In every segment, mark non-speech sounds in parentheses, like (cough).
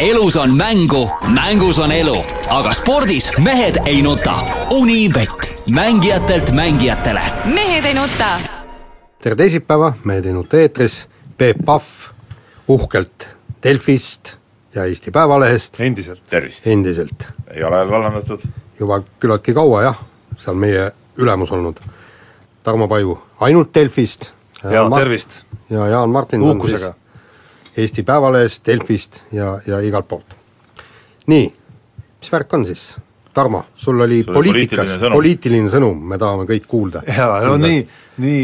elus on mängu, mängus on elu, aga spordis mehed ei nuta. Unibet, mängijatelt mängijatele. mehed ei nuta. tere teisipäeva, Mehed ei nuta eetris, Peep Pahv uhkelt Delfist ja Eesti Päevalehest endiselt. tervist! endiselt. ei ole veel vallandatud? juba küllaltki kaua jah, seal meie ülemus olnud. Tarmo Paju ainult Delfist. jaa, tervist! ja Jaan Martin uhkusega Eesti Päevalehest, Delfist ja, ja igalt poolt. nii, mis värk on siis? Tarmo, sul oli sul poliitikas poliitiline sõnum. poliitiline sõnum, me tahame kõik kuulda. jaa, no nii, nii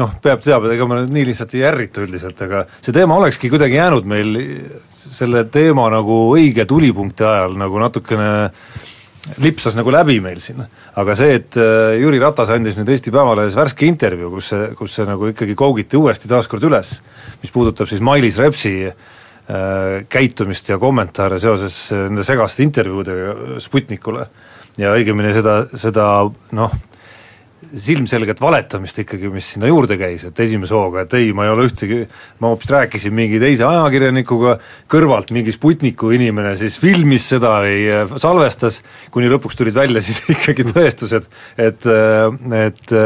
noh, peab teab, ega ma nüüd nii lihtsalt ei ärrita üldiselt, aga see teema olekski kuidagi jäänud meil selle teema nagu õige tulipunkti ajal nagu natukene lipsas nagu läbi meil siin. aga see, et Jüri Ratas andis nüüd Eesti Päevalehes värske intervjuu, kus see, kus see nagu ikkagi kougiti uuesti taaskord üles, mis puudutab siis Mailis Repsi äh, käitumist ja kommentaare seoses nende segaste intervjuudega Sputnikule ja õigemini seda, seda noh, silmselget valetamist ikkagi, mis sinna juurde käis, et esimese hooga, et ei, ma ei ole ühtegi, ma hoopis rääkisin mingi teise ajakirjanikuga, kõrvalt mingi Sputniku inimene siis filmis seda või äh, salvestas, kuni lõpuks tulid välja (laughs) siis ikkagi tõestused, et, et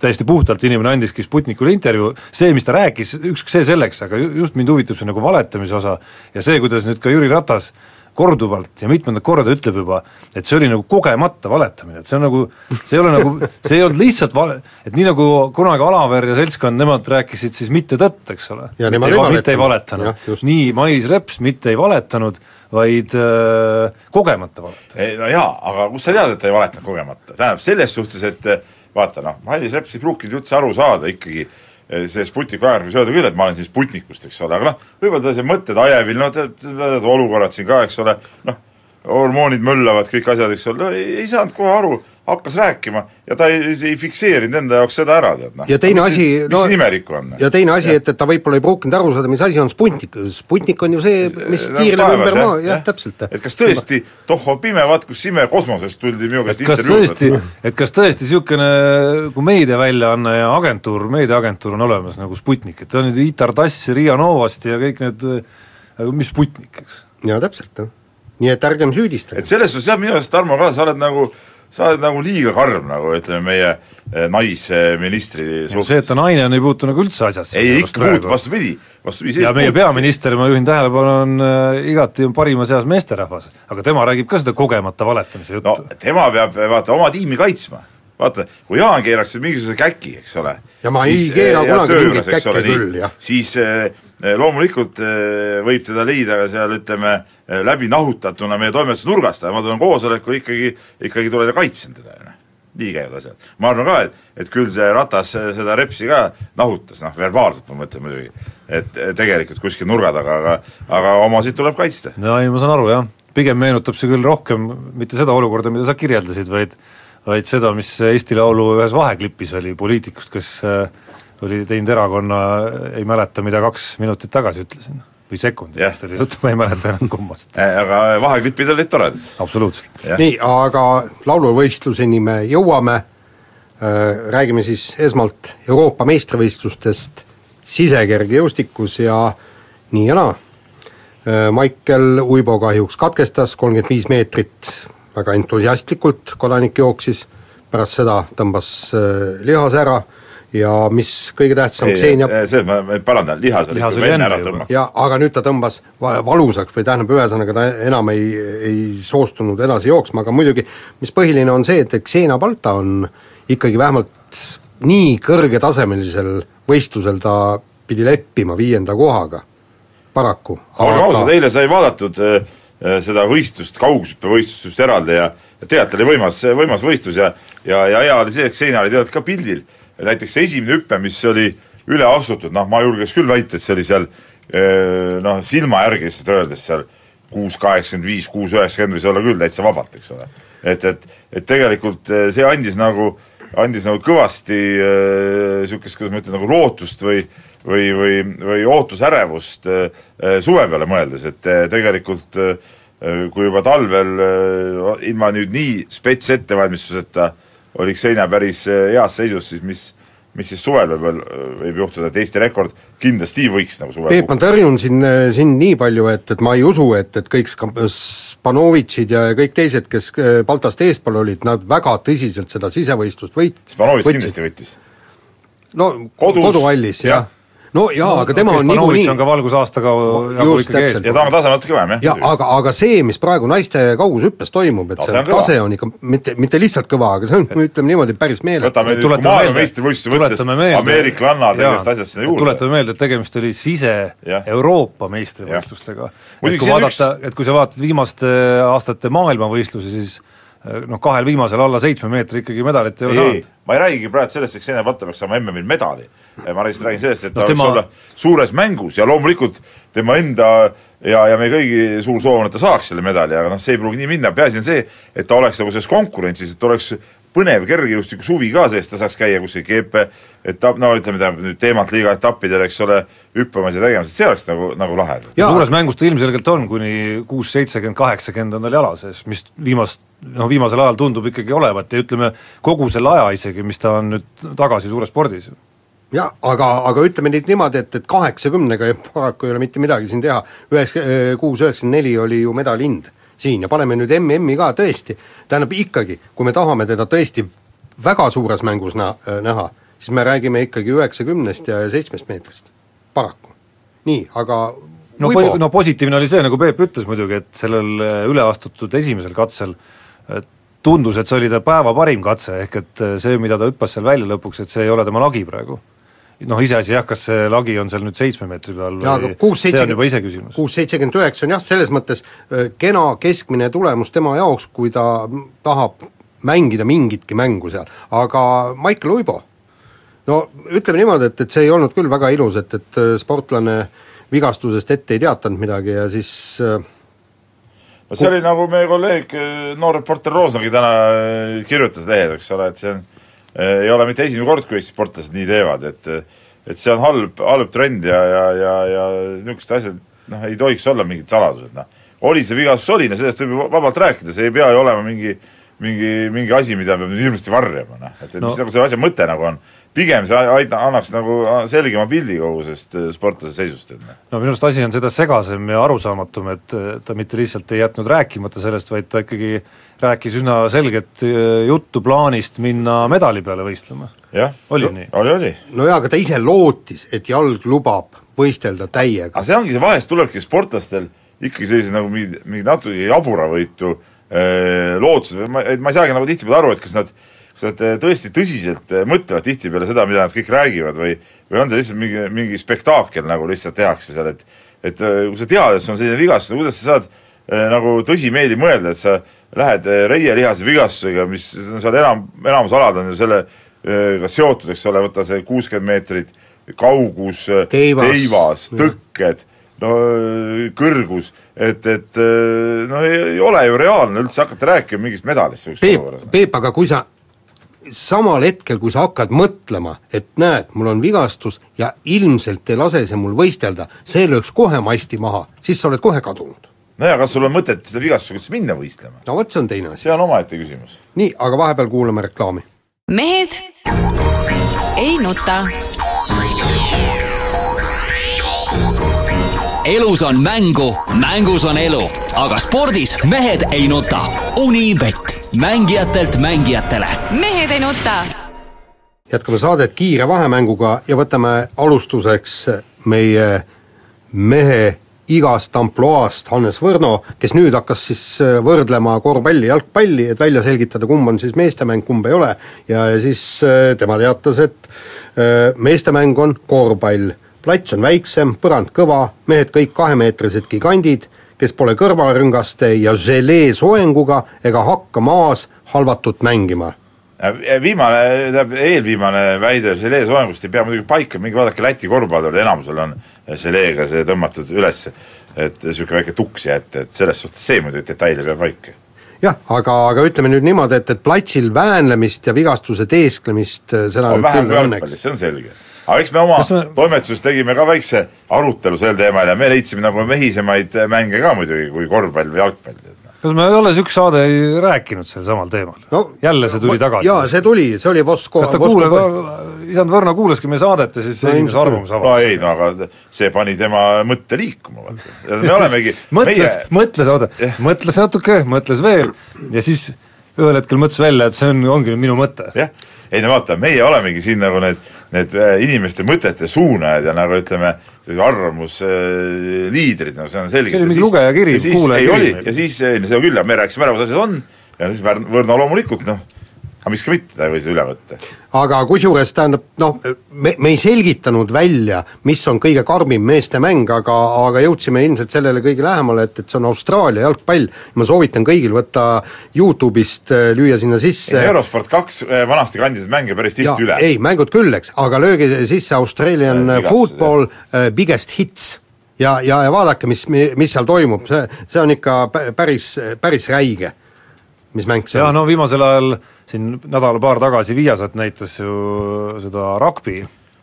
täiesti puhtalt inimene andiski Sputnikule intervjuu, see, mis ta rääkis, ükskõik see selleks, aga just mind huvitab see nagu valetamise osa ja see, kuidas nüüd ka Jüri Ratas korduvalt ja mitmendat korda ütleb juba, et see oli nagu kogemata valetamine, et see on nagu, see ei ole nagu, see ei olnud lihtsalt vale, et nii nagu kunagi Alaver ja seltskond, nemad rääkisid siis mitte tõtt, eks ole. mitte, ei, mitte ei valetanud, nii Mailis Reps mitte ei valetanud, vaid äh, kogemata valetas. no jaa, aga kust sa tead, et ta ei valetanud kogemata, tähendab selles suhtes, et vaata noh, Mailis Reps ei pruukinud üldse aru saada ikkagi Eh, see Sputniku ajakirjas öelda küll, et ma olen siin Sputnikust, eks ole, aga noh, võib-olla ta see mõtted Ajevil, no tead, olukorrad siin ka, eks ole, noh, hormoonid möllavad, kõik asjad, eks ole, no ei, ei saanud kohe aru, hakkas rääkima ja ta ei, ei fikseerinud enda jaoks seda ära, tead noh. ja teine no, asi mis no, imelikku on? ja teine asi, et, et ta võib-olla ei pruukinud aru saada, mis asi on Sputnik, Sputnik on ju see, mis no, tiirleb ümber maa, jah, täpselt. et kas tõesti, tohho pime, vaat kus ime kosmosest tuldi minu käest intervjuud et kas tõesti niisugune, kui meediaväljaanne ja agentuur, meediaagentuur on olemas nagu Sputnik, et ta on nüüd Itar Tass, Riia Novast ja kõik need, mis Sputnik, eks? jaa, täpselt, jah nii et ärgem süüdistage. et selles suhtes jah, minu arust Tarmo ka, sa oled nagu sa oled nagu liiga karm nagu ütleme, meie eh, naisministri suhtes. see, et ta naine on, ei puutu nagu üldse asjasse. ei, ikka puutub, vastupidi, vastupidi. ja meie puutub. peaminister, ma juhin tähelepanu, on äh, igati parimas eas meesterahvas, aga tema räägib ka seda kogemata valetamise juttu. no tema peab, vaata, oma tiimi kaitsma. vaata, kui Jaan keeraks mingisuguse käki, eks ole. ja ma ei keera kunagi mingit käkke küll, jah. siis äh, Eh, loomulikult eh, võib teda leida ka seal ütleme, eh, läbi nahutatuna meie toimetuse nurgast, aga ma tulen koosolekul ikkagi, ikkagi tulen ja kaitsen teda, noh. nii käivad asjad. ma arvan ka, et, et küll see Ratas seda Repsi ka nahutas, noh verbaalselt ma mõtlen muidugi, et tegelikult kuskil nurga taga, aga aga omasid tuleb kaitsta. no ei, ma saan aru jah, pigem meenutab see küll rohkem mitte seda olukorda, mida sa kirjeldasid, vaid vaid seda, mis Eesti Laulu ühes vaheklipis oli poliitikust, kes äh, oli teinud erakonna, ei mäleta, mida kaks minutit tagasi ütlesin või sekunditest oli jutt, ma ei mäleta enam kummast. Äh, aga vaheklipid olid toredad. absoluutselt. nii, aga lauluvõistluseni me jõuame äh,, räägime siis esmalt Euroopa meistrivõistlustest sisekergejõustikus ja nii ja naa äh,. Maicel Uibo kahjuks katkestas, kolmkümmend viis meetrit väga entusiastlikult kodanik jooksis, pärast seda tõmbas äh, lihase ära ja mis kõige tähtsam, Xenia see, ma, ma parandan, lihas oli lihas enne ära tõmmatud. jaa, aga nüüd ta tõmbas valusaks või tähendab, ühesõnaga ta enam ei, ei soostunud edasi jooksma, aga muidugi mis põhiline on see, et Xenia Balta on ikkagi vähemalt nii kõrgetasemelisel võistlusel ta pidi leppima viienda kohaga, paraku. olgem ausad, eile sai vaadatud äh, äh, seda võistlust, kaugushüppevõistlust just eraldi ja oli võimas, võimas võistlus ja ja, ja hea oli see, et Xenia oli tead ka pildil näiteks see esimene hüpe, mis oli üle astutud, noh, ma julgeks küll väita, et see oli seal noh, silma järgi lihtsalt öeldes seal kuus kaheksakümmend viis, kuus üheksakümmend võis olla küll täitsa vabalt, eks ole. et, et, et tegelikult see andis nagu, andis nagu kõvasti niisugust äh,, kuidas ma ütlen, nagu lootust või või, või, või ootusärevust äh, suve peale mõeldes, et äh, tegelikult äh, kui juba talvel äh, ilma nüüd nii spets ettevalmistuseta oliks seina päris äh, heas seisus, siis mis mis siis suvel võib veel, võib juhtuda, et Eesti rekord kindlasti võiks nagu suvel Peep, ma tõrjun siin, sind nii palju, et, et ma ei usu, et, et kõik Spanovitšid ja kõik teised, kes äh, Baltast eespool olid, nad väga tõsiselt seda sisevõistlust võit-. Spanovitš kindlasti võttis. no Kodus, koduhallis jah ja no jaa no,, aga tema okay, on niikuinii on ka valgusaastaga nagu ikkagi ees. ja ta on tase natuke vähem, jah. ja aga, aga see, mis praegu naiste kaugushüppes toimub, et see tase on ikka mitte, mitte lihtsalt kõva, aga see on, ütleme niimoodi, päris meeletu. võtame nüüd maailmameistrivõistluse mõttes ameeriklannad ja igast asjad sinna juurde. tuletame meelde, et tegemist oli sise-Euroopa meistrivõistlustega. et kui vaadata, et kui sa vaatad viimaste aastate maailmavõistlusi, siis noh, kahel viimasel alla seitsme meetri ikkagi medalit ei ole saanud. ma ei räägigi praegu sellest, et Xenia Valter peaks saama MM-il medali. Ma lihtsalt räägin sellest, et no, ta tema... võiks olla suures mängus ja loomulikult tema enda ja, ja meie kõigi suur soov on, et ta saaks selle medali, aga noh, see ei pruugi nii minna, peaasi on see, et ta oleks nagu selles konkurentsis, et oleks põnev kergejõustiku suvi ka sees, ta saaks käia kuskil keepe etapp, no ütleme, tähendab nüüd teemant liiga etappidel, eks ole, hüppamas ja tegemas, et see oleks nagu, nagu lahe. suures mängus ta ilmselgelt on, kuni kuus, seitsekümmend, kaheksakümmend on tal jala sees, mis viimast, noh viimasel ajal tundub ikkagi olevat ja ütleme, kogu selle aja isegi, mis ta on nüüd tagasi suures spordis jah, aga, aga ütleme nüüd niimoodi, et, et kaheksakümnega paraku ei ole mitte midagi siin teha, üheksa, kuus üheksakümmend neli oli ju medali hind siin ja paneme nüüd MM-i ka tõesti, tähendab ikkagi, kui me tahame teda tõesti väga suures mängus nä-, näha, siis me räägime ikkagi üheksakümnest ja seitsmest meetrist, paraku. nii, aga no, po-, no positiivne oli see, nagu Peep ütles muidugi, et sellel äh, üle astutud esimesel katsel tundus, et see oli ta päeva parim katse, ehk et äh, see, mida ta hüppas seal välja lõpuks, et see ei ole tema lagi praegu noh, iseasi jah, kas see lagi on seal nüüd seitsme meetri peal ja, või kuus, see on juba iseküsimus. kuus seitsekümmend üheksa on jah, selles mõttes kena keskmine tulemus tema jaoks, kui ta tahab mängida mingitki mängu seal, aga Maicel Uibo, no ütleme niimoodi, et, et see ei olnud küll väga ilus, et, et sportlane vigastusest ette ei teatanud midagi ja siis no see oli nagu meie kolleeg, noor reporter Roosnagi täna kirjutas lehes, eks ole, et see on ei ole mitte esimene kord, kui Eesti sportlased nii teevad, et et see on halb, halb trend ja, ja, ja, ja niisugused asjad noh, ei tohiks olla mingid saladused, noh. oli see vigastus, oli, no sellest võib vabalt rääkida, see ei pea ju olema mingi mingi, mingi asi, mida peab hirmsasti varjama, noh, et, et no. mis nagu selle asja mõte nagu on. pigem see aita-, annaks nagu selgema pildi kogu sellest äh, sportlase seisust, noh. no minu arust asi on seda segasem ja arusaamatum, et ta mitte lihtsalt ei jätnud rääkimata sellest, vaid ta ikkagi äh, rääkis üsna selget äh, juttu plaanist minna medali peale võistlema. oli nii? oli, oli. no jaa, aga ta ise lootis, et jalg lubab võistelda täiega. aga see ongi see, vahest tulebki sportlastel ikkagi sellise nagu mingi, mingi natuke jaburavõitu äh, lootused, ma, et ma ei saagi nagu tihtipeale aru, et kas nad kas nad äh, tõesti tõsiselt äh, mõtlevad tihtipeale seda, mida nad kõik räägivad või või on see lihtsalt mingi, mingi spektaakel, nagu lihtsalt tehakse seal, et et kui sa tead, et sul on selline vigastus, no kuidas sa saad äh, nagu tõsimeeli mõelda, et sa lähed eh, reielihase vigastusega, mis seal enam, enamus alad on ju sellega seotud, eks ole, võta see kuuskümmend meetrit, kaugus, teivas, teivas, tõkked, no kõrgus, et, et no ei, ei ole ju reaalne üldse hakata rääkima mingist medalist Peep, Peep, aga kui sa samal hetkel, kui sa hakkad mõtlema, et näed, mul on vigastus ja ilmselt ei lase see mul võistelda, see lööks kohe masti maha, siis sa oled kohe kadunud no ja kas sul on mõtet seda vigastusega üldse minna võistlema? no vot, see on teine asi. see on omaette küsimus. nii, aga vahepeal kuulame reklaami. mehed ei nuta. elus on mängu, mängus on elu, aga spordis mehed ei nuta. Unibet, mängijatelt mängijatele. mehed ei nuta. jätkame saadet kiire vahemänguga ja võtame alustuseks meie mehe igast ampluaast Hannes Võrno, kes nüüd hakkas siis äh, võrdlema korvpalli, jalgpalli, et välja selgitada, kumb on siis meestemäng, kumb ei ole, ja, ja siis äh, tema teatas, et äh, meestemäng on korvpall. plats on väiksem, põrand kõva, mehed kõik kahemeetrised gigandid, kes pole kõrvalrüngaste ja želee soenguga ega hakka maas halvatult mängima viimane, tähendab eelviimane väide želee soengust ei pea muidugi paika, minge vaadake Läti korvpallureid, enamusel on želeega see tõmmatud üles. et niisugune väike tuks jätta, et selles suhtes see muidugi detail peab paika jah, aga, aga ütleme nüüd niimoodi, et, et platsil väänlemist ja vigastuse teesklemist, äh, seda on vähem kui jalgpallis, see on selge. aga eks me oma me- toimetuses tegime ka väikse arutelu sel teemal ja me leidsime nagu mehisemaid mänge ka muidugi kui korvpall või jalgpall. Kas me ei ole üks saade ei rääkinud sel samal teemal no jälle see tuli tagasi? jaa, see tuli, see oli Vosko kas ta kuulab, isand Võrno kuulaski meie saadet ja siis No esimese arvamuse no avaldas? ei, no aga see pani tema mõtte liikuma, vaata. me (laughs) olemegi, mõtles meie, mõtles, oota, mõtles natuke, mõtles veel ja siis ühel hetkel mõtles välja, et see on, ongi nüüd minu mõte. jah, ei no vaata, meie olemegi siin nagu need, need äh, inimeste mõtete suunajad ja nagu ütleme, arvamusliidrid, no see on selge. See oli mingi lugejakiri, ei kuulajakiri ja siis, ei no seda küll, me rääkisime ära, kuidas asjad on, ja siis Värn-, Võrno loomulikult noh, aga miks ka mitte, ta ei või seda üle võtta. aga kusjuures tähendab noh, me, me ei selgitanud välja, mis on kõige karmim meeste mäng, aga, aga jõudsime ilmselt sellele kõige lähemale, et, et see on Austraalia jalgpall. ma soovitan kõigil võtta Youtube'ist, äh, lüüa sinna sisse Eurosport kaks äh, vanasti kandis mänge päris Jaa, tihti üle. ei, mängud küll, eks, aga lööge sisse Australian Äh, vigastused, football uh, biggest hits ja, ja, ja vaadake, mis, mis seal toimub, see, see on ikka pä- päris, päris räige, mis mäng see jaa, on. no viimasel ajal siin nädal-paar tagasi Viasat näitas ju seda rugby,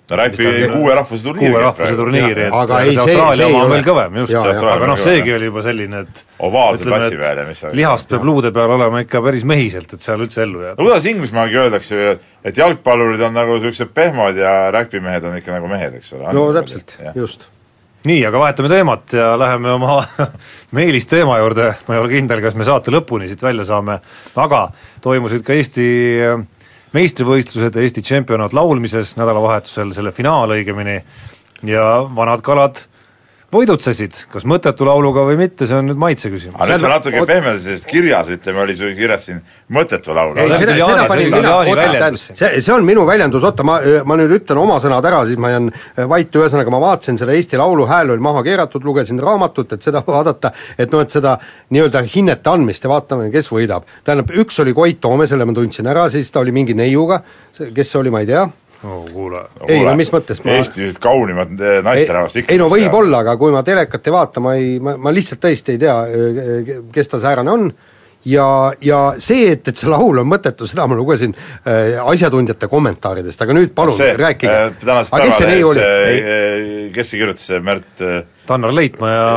no Räpi kuue rahvuse turniiri kuue rahvuse turniiri, et Aga aga ei, see Austraalia oma on ole. veel kõvem, just, aga noh, seegi oli juba selline, et Ovaalse platsi peal ja mis seal- lihast peab luude peal olema ikka päris mehiselt, et seal üldse ellu jääda. no kuidas Inglismaagi öeldakse, et jalgpallurid on nagu niisugused pehmod ja räkpimehed on ikka nagu mehed, eks ole. no täpselt, just. Nii, aga vahetame teemat ja läheme oma (laughs) Meelis teema juurde, ma ei ole kindel, kas me saate lõpuni siit välja saame, aga toimusid ka Eesti äh, meistrivõistlused, Eesti tšempionaat laulmises nädalavahetusel, selle finaal õigemini, ja vanad kalad võidutsesid, kas mõttetu lauluga või mitte, see on nüüd maitse küsimus. aga nüüd sa natuke Oot- pehmendasid, sest kirjas, ütleme, oli sul kirjas siin mõttetu laul. ei, see on seda, seda panin see on mina, oota, tähendab, see, see on minu väljendus, oota, ma, ma nüüd ütlen oma sõnad ära, siis ma jään äh, vait, ühesõnaga ma vaatasin selle Eesti Laulu hääl oli maha keeratud, lugesin raamatut, et seda (laughs) vaadata, et noh, et seda nii-öelda hinnete andmist ja vaatame, kes võidab. tähendab, üks oli Koit Toome, selle ma tundsin ära, siis ta oli mingi neiuga, kes see oli, ma ei tea, oh kuule, ei, no mis mõttes ma- Eesti ühed kaunimad eh, naisterahvast ikka. ei no võib-olla, aga kui ma telekat ei vaata, ma ei, ma, ma lihtsalt tõesti ei tea, kes ta säärane on, ja, ja see, et, et see laul on mõttetu, seda ma lugesin äh, asjatundjate kommentaaridest, aga nüüd palun see, rääkige äh, tänases aga kes see neiu oli? päevalehes, kes see kirjutas, Märt äh, Tannar Leitmaa ja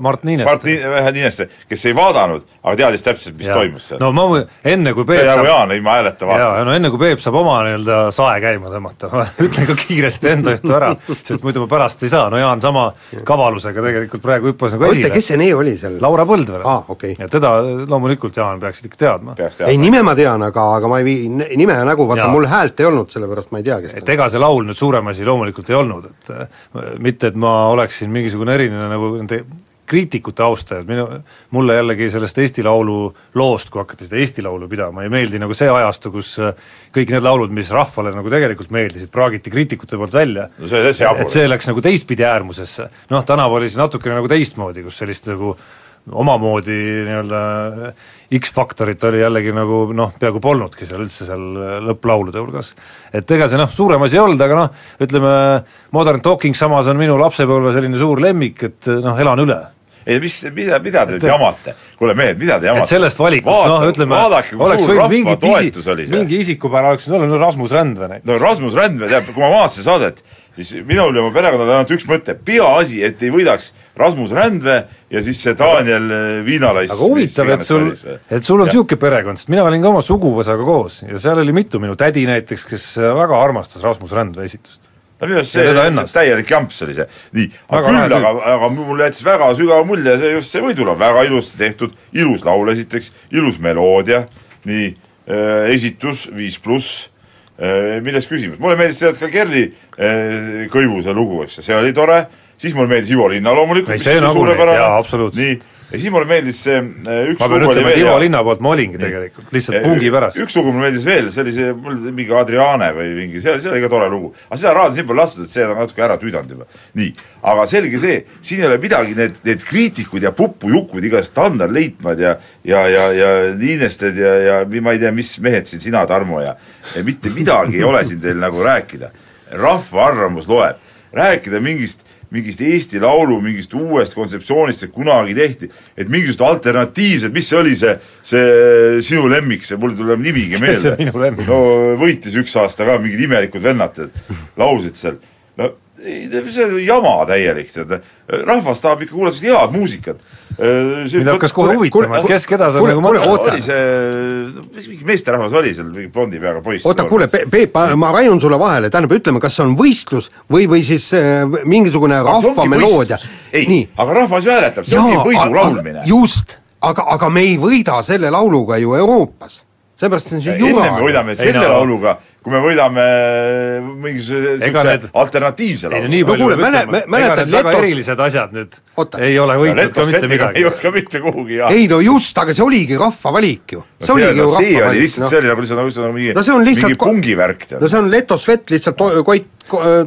Mart Niineste. Mart Nii-, vähe Niineste, kes ei vaadanud, aga teadis täpselt, mis Jaa. toimus seal. no ma, enne kui see Peep nagu saab Jaan ilma hääleta vaatas. no enne kui Peep saab oma nii-öelda sae käima tõmmata, ma (laughs) ütlen ka kiiresti enda juttu ära, sest muidu ma pärast ei saa, no Jaan sama kavalusega tegelikult praegu hüppas nagu oota, esile. kes see neiu oli seal? Laura Põldvere Aa, okei. ja teda loomulikult, Jaan, peaksid ikka teadma. ei, nime ma tean, aga, aga ma ei vii, nime ja nägu, vaata mul häält ei olnud, sellepärast ma ei tea, kes et ta on. ega see laul nüüd suurem asi loomulikult ei olnud, et mitte, et ma oleksin mingisugune eriline nagu nende kriitikute austajad, minu, mulle jällegi sellest Eesti Laulu loost, kui hakati seda Eesti Laulu pidama, ei meeldi nagu see ajastu, kus äh, kõik need laulud, mis rahvale nagu tegelikult meeldisid, praagiti kriitikute poolt välja. No see jabur. et see läks nagu teistpidi äärmusesse, noh tänavu oli see natukene nagu teistmoodi, kus sellist nagu omamoodi nii-öelda X-faktorit oli jällegi nagu noh, peaaegu polnudki seal üldse seal lõpplaulude hulgas. et ega see noh, suurem asi ei olnud, aga noh, ütleme Modern Talking samas on minu lapsepõlve selline suur lemmik, et noh, elan üle ei mis, mida, mida te jamate? kuule mehed, mida te jamate? et sellest valikust, noh ütleme, vaadake, kui suur rahva toetus isi- oli see. mingi isikupära oleks olla, no Rasmus Rändve näiteks. no Rasmus Rändmäe teab, kui ma vaatasin saadet, siis minul ja mu perekonnal oli ainult üks mõte, peaasi, et ei võidaks Rasmus Rändve ja siis see Daniel äh, Viinalais. aga huvitav, et sul, et sul on niisugune perekond, sest mina olin ka oma suguvõsaga koos ja seal oli mitu, minu tädi näiteks, kes väga armastas Rasmus Rändve esitust. no minu arust see täielik jamps oli see. nii, aga küll, aga, aga mulle jättis väga sügav mulje see just see võidulaul, väga ilusti tehtud, ilus laul esiteks, ilus meloodia, nii äh, esitus viis pluss äh,, milles küsimus, mulle meeldis sealt ka Kerli äh, Kõivuse lugu, eks ju, see oli tore, siis mulle meeldis Ivo Linna loomulikult, mis see oli nagu suurepärane. nii, ja siis mulle meeldis see äh, üks ma pean ütlema, et Ivo. Linna poolt ma olingi tegelikult, lihtsalt pungi pärast. üks lugu mulle meeldis veel, see oli see, mingi Adriane või mingi, see, see oli ka tore lugu. aga seda raadios nii palju lastud, et see on natuke ära tüüdanud juba. nii, aga selge see, siin ei ole midagi, need, need kriitikud ja pupujukud, igast Standard Leitmad ja ja, ja, ja Niinested ja, ja ma ei tea, mis mehed siin, sina, Tarmo ja, ja mitte midagi ei ole siin teil nagu rääkida. rahva arvamus loeb. rääkida mingist mingist Eesti Laulu mingist uuest kontseptsioonist, see kunagi tehti, et mingisugused alternatiivsed, mis see oli see, see sinu lemmik, see mul ei tule nimigi (laughs) see meelde. no võitis üks aasta ka mingid imelikud vennad laulsid seal, ei, see on jama täielik, tead, rahvas tahab ikka kuulata head muusikat. mind hakkas kohe huvitama, et kes keda kuule, nagu oota. oli see, mingi meesterahvas oli seal, mingi blondi peaga poiss. oota, kuule, Peep, ma raiun sulle vahele, tähendab, ütleme, kas see on võistlus või, või siis äh, mingisugune rahvameloodia. ei, aga rahvas ju hääletab, see ongi võidu laulmine. just, aga, aga me ei võida selle lauluga ju Euroopas. Seepärast on see enne jura me. võidame Ei selle no- lauluga, kui me võidame mingisuguse need- alternatiivse ei no No palju kuule, mäle- mäletad ega need väga Letos- erilised asjad nüüd Oota. ei ole võitnud ka mitte midagi ei. oska mitte kuhugi ja ei no just, aga see oligi rahva valik ju. see oligi ju see rahva oli valik, lihtsalt, see oli nagu lihtsalt nagu lihtsalt nagu mingi No see on lihtsalt mingi pungivärk tead no see on Leto Svet lihtsalt to, Koit,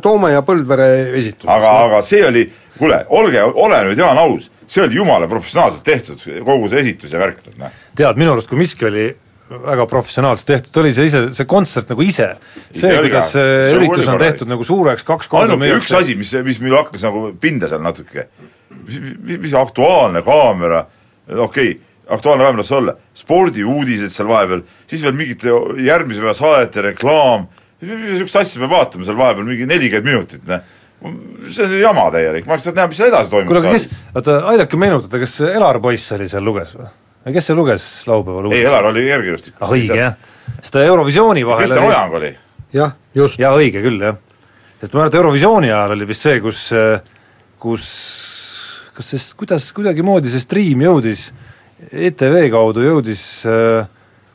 Toome ja Põldvere esitus. aga, aga see oli, kuule, olge, ole nüüd Jaan aus, see oli jumala professionaalselt tehtud, kogu see esitus ja värk, tead noh. tead, minu arust kui miski oli väga professionaalselt tehtud, oli see ise, see kontsert nagu ise. see kuidas see see üritus on korralik. tehtud nagu suureks kaks korda ainuke üks asi, mis, mis mul hakkas nagu pinda seal natuke, mis, mis Aktuaalne kaamera, okei okay,, Aktuaalne kaamera las olla, spordiuudised seal vahepeal, siis veel mingite järgmise päeva saadete reklaam, niisugust asja peab vaatama seal vahepeal mingi nelikümmend minutit, noh. see on jama täielik, ma tahaks näha, mis seal edasi toimub kuule, aga kes oota, aidake meenutada, kas Elar poiss oli seal luges või? Kes see luges laupäeval ei, Elar oli kergejõustik. ah õige jah, sest ta Eurovisiooni vahel Kristjan Ojang oli. jah, just. jaa, õige küll, jah. sest ma mäletan, Eurovisiooni ajal oli vist see, kus, kus kas see, kuidas, kuidagimoodi see striim jõudis ETV kaudu jõudis,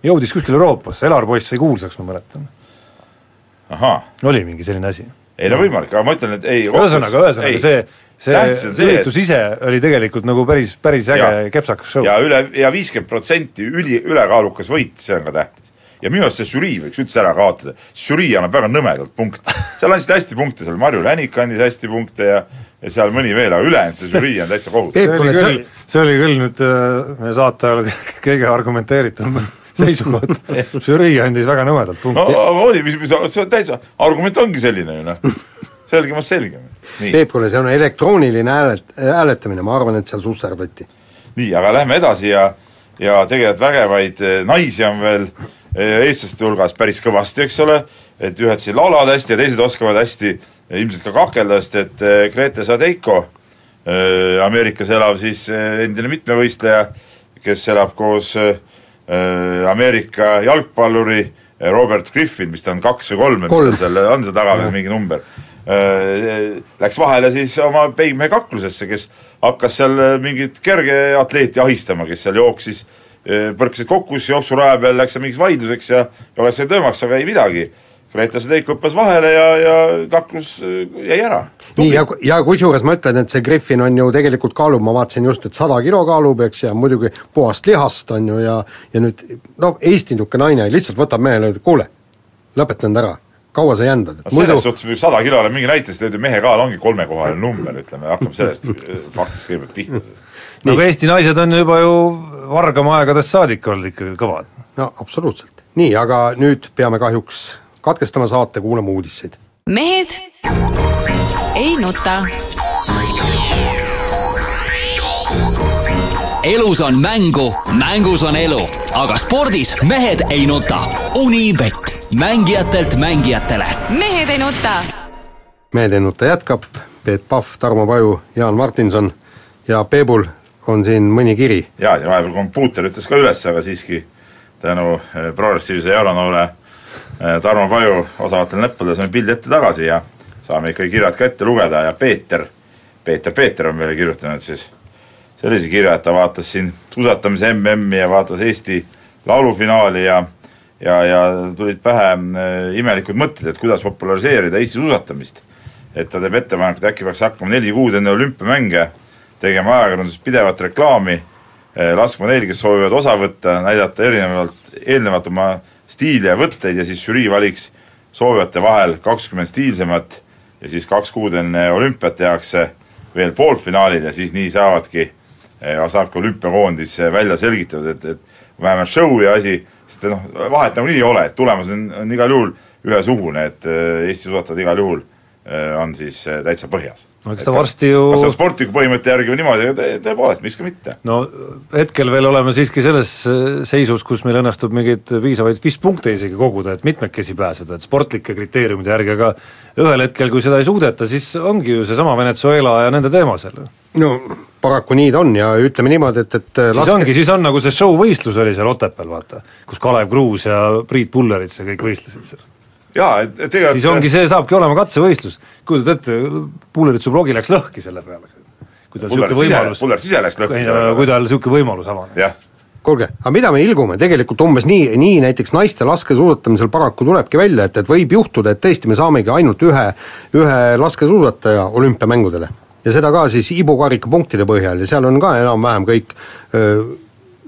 jõudis kuskile Euroopasse, Elar poiss sai kuulsaks, ma mäletan. ahah, oli mingi selline asi. ei no võimalik, aga ma ütlen, et ei ühesõnaga, ühesõnaga see, see üritus ise oli tegelikult nagu päris, päris äge Jaa. kepsakas show. ja üle, ja viiskümmend protsenti üli, ülekaalukas võit, see on ka tähtis. ja minu arust see žürii võiks üldse ära kaotada, žürii annab väga nõmedalt punkte. seal andsid hästi punkte, seal Marju Länik andis hästi punkte ja ja seal mõni veel, aga ülejäänud see žürii on täitsa kohutav. See oli küll see oli küll nüüd äh, meie saate ajal (laughs) kõige argumenteeritum (laughs) seisukoht, žürii andis väga nõmedalt no punkte. aga oli, mis, mis, see on täitsa, argument ongi selline ju noh, selgemast selgem. Peep, kuule, see on elektrooniline häälet-, hääletamine, ma arvan, et seal susserdati. nii, aga lähme edasi ja ja tegelikult vägevaid eh, naisi on veel eh, eestlaste hulgas päris kõvasti, eks ole, et ühed siin laulavad hästi ja teised oskavad hästi eh, ilmselt ka kakelda, sest et Grete Sadeiko, Ameerikas elav siis endine mitmevõistleja, kes elab koos Ameerika jalgpalluri Robert Griffin, vist on kaks või Kolm. mis tal seal on seal taga veel mingi number, läks vahele siis oma peimehe kaklusesse, kes hakkas seal äh, mingit kergeatleeti ahistama, kes seal jooksis, põrkasid kokku siis jooksurajal peal, läks seal mingiks vaidluseks ja oleks saanud öömaks, aga ei midagi. Grete Sedeik hüppas vahele ja, ja kaklus äh, jäi ära. nii, ja, ja kusjuures ma ütlen, et see Griffin on ju tegelikult kaalub, ma vaatasin just, et sada kilo kaalub, eks, ja muidugi puhast lihast on ju ja ja nüüd noh, Eesti niisugune naine lihtsalt võtab mehele, ütleb kuule, lõpeta nüüd ära, kaua sa jändad, et muidu selles suhtes muidugi sada kilo on mingi näite, sest mehe kaal ongi kolmekohaline number, ütleme, hakkab sellest äh, (laughs) faktist kõigepealt pihta. no aga Eesti naised on juba ju vargama aegadest saadik olnud ikkagi kõvad. no absoluutselt. nii, aga nüüd peame kahjuks katkestama saate, kuulame uudiseid. mehed ei nuta. elus on mängu, mängus on elu, aga spordis mehed ei nuta. Unibet, mängijatelt mängijatele mehed ei nuta. meelennuta jätkab Peet Pahv, Tarmo Paju, Jaan Martinson ja Peebul on siin mõni kiri. jaa, siin vahepeal kompuuter ütles ka üles, aga siiski tänu eh, progressiivse jaunonoole eh, Tarmo Paju osavatel näppudel saame pildi ette tagasi ja saame ikkagi kirjad ka ette lugeda ja Peeter, Peeter Peeter on meile kirjutanud siis sellise kirja, et ta vaatas siin suusatamise MM-i ja vaatas Eesti laulufinaali ja ja, ja tulid pähe äh, imelikud mõtted, et kuidas populariseerida Eesti suusatamist. et ta teeb ettepaneku, et äkki peaks hakkama neli kuud enne olümpiamänge tegema ajakirjanduses pidevat reklaami, laskma neil, kes soovivad osa võtta, näidata erinevalt, eelnevalt oma stiili ja võtteid ja siis žürii valiks soovijate vahel kakskümmend stiilsemat ja siis kaks kuud enne olümpiat tehakse veel poolfinaalid ja siis nii saavadki, saabki olümpiakoondis välja selgitatud, et, et vähemalt show ja asi, sest noh, vahet nagunii ei ole, et tulemus on, on igal juhul ühesugune, et eh, Eesti suusatajad igal juhul eh, on siis eh, täitsa põhjas no eks ta varsti ju kas see on sportliku põhimõtte järgi või niimoodi, aga tõ- tõepoolest, miks ka mitte. no hetkel veel oleme siiski selles äh, seisus, kus meil õnnestub mingeid piisavaid vistpunkte isegi koguda, et mitmekesi pääseda, et sportlike kriteeriumide järgi, aga ühel hetkel, kui seda ei suudeta, siis ongi ju seesama Venezuela ja nende teema seal. no paraku nii ta on ja ütleme niimoodi, et, et siis ongi, siis on nagu see show-võistlus oli seal Otepääl, vaata, kus Kalev Kruus ja Priit Pullerits ja kõik võistlesid seal. Jaa, et, et tegelikult siis ongi, see saabki olema katsevõistlus, kujutad ette, Pulleritsu blogi läks lõhki selle peale. kui tal niisugune võimalus Pullerits ise läks lõhki selle peale. kui tal niisugune võimalus avanes. kuulge, aga mida me ilgume, tegelikult umbes nii, nii näiteks naiste laskesuusatamisel paraku tulebki välja, et, et võib juhtuda, et tõesti me saamegi ainult ühe, ühe laskesuusataja olümpiamängudele. ja seda ka siis Ibu karika punktide põhjal ja seal on ka enam-vähem kõik öö,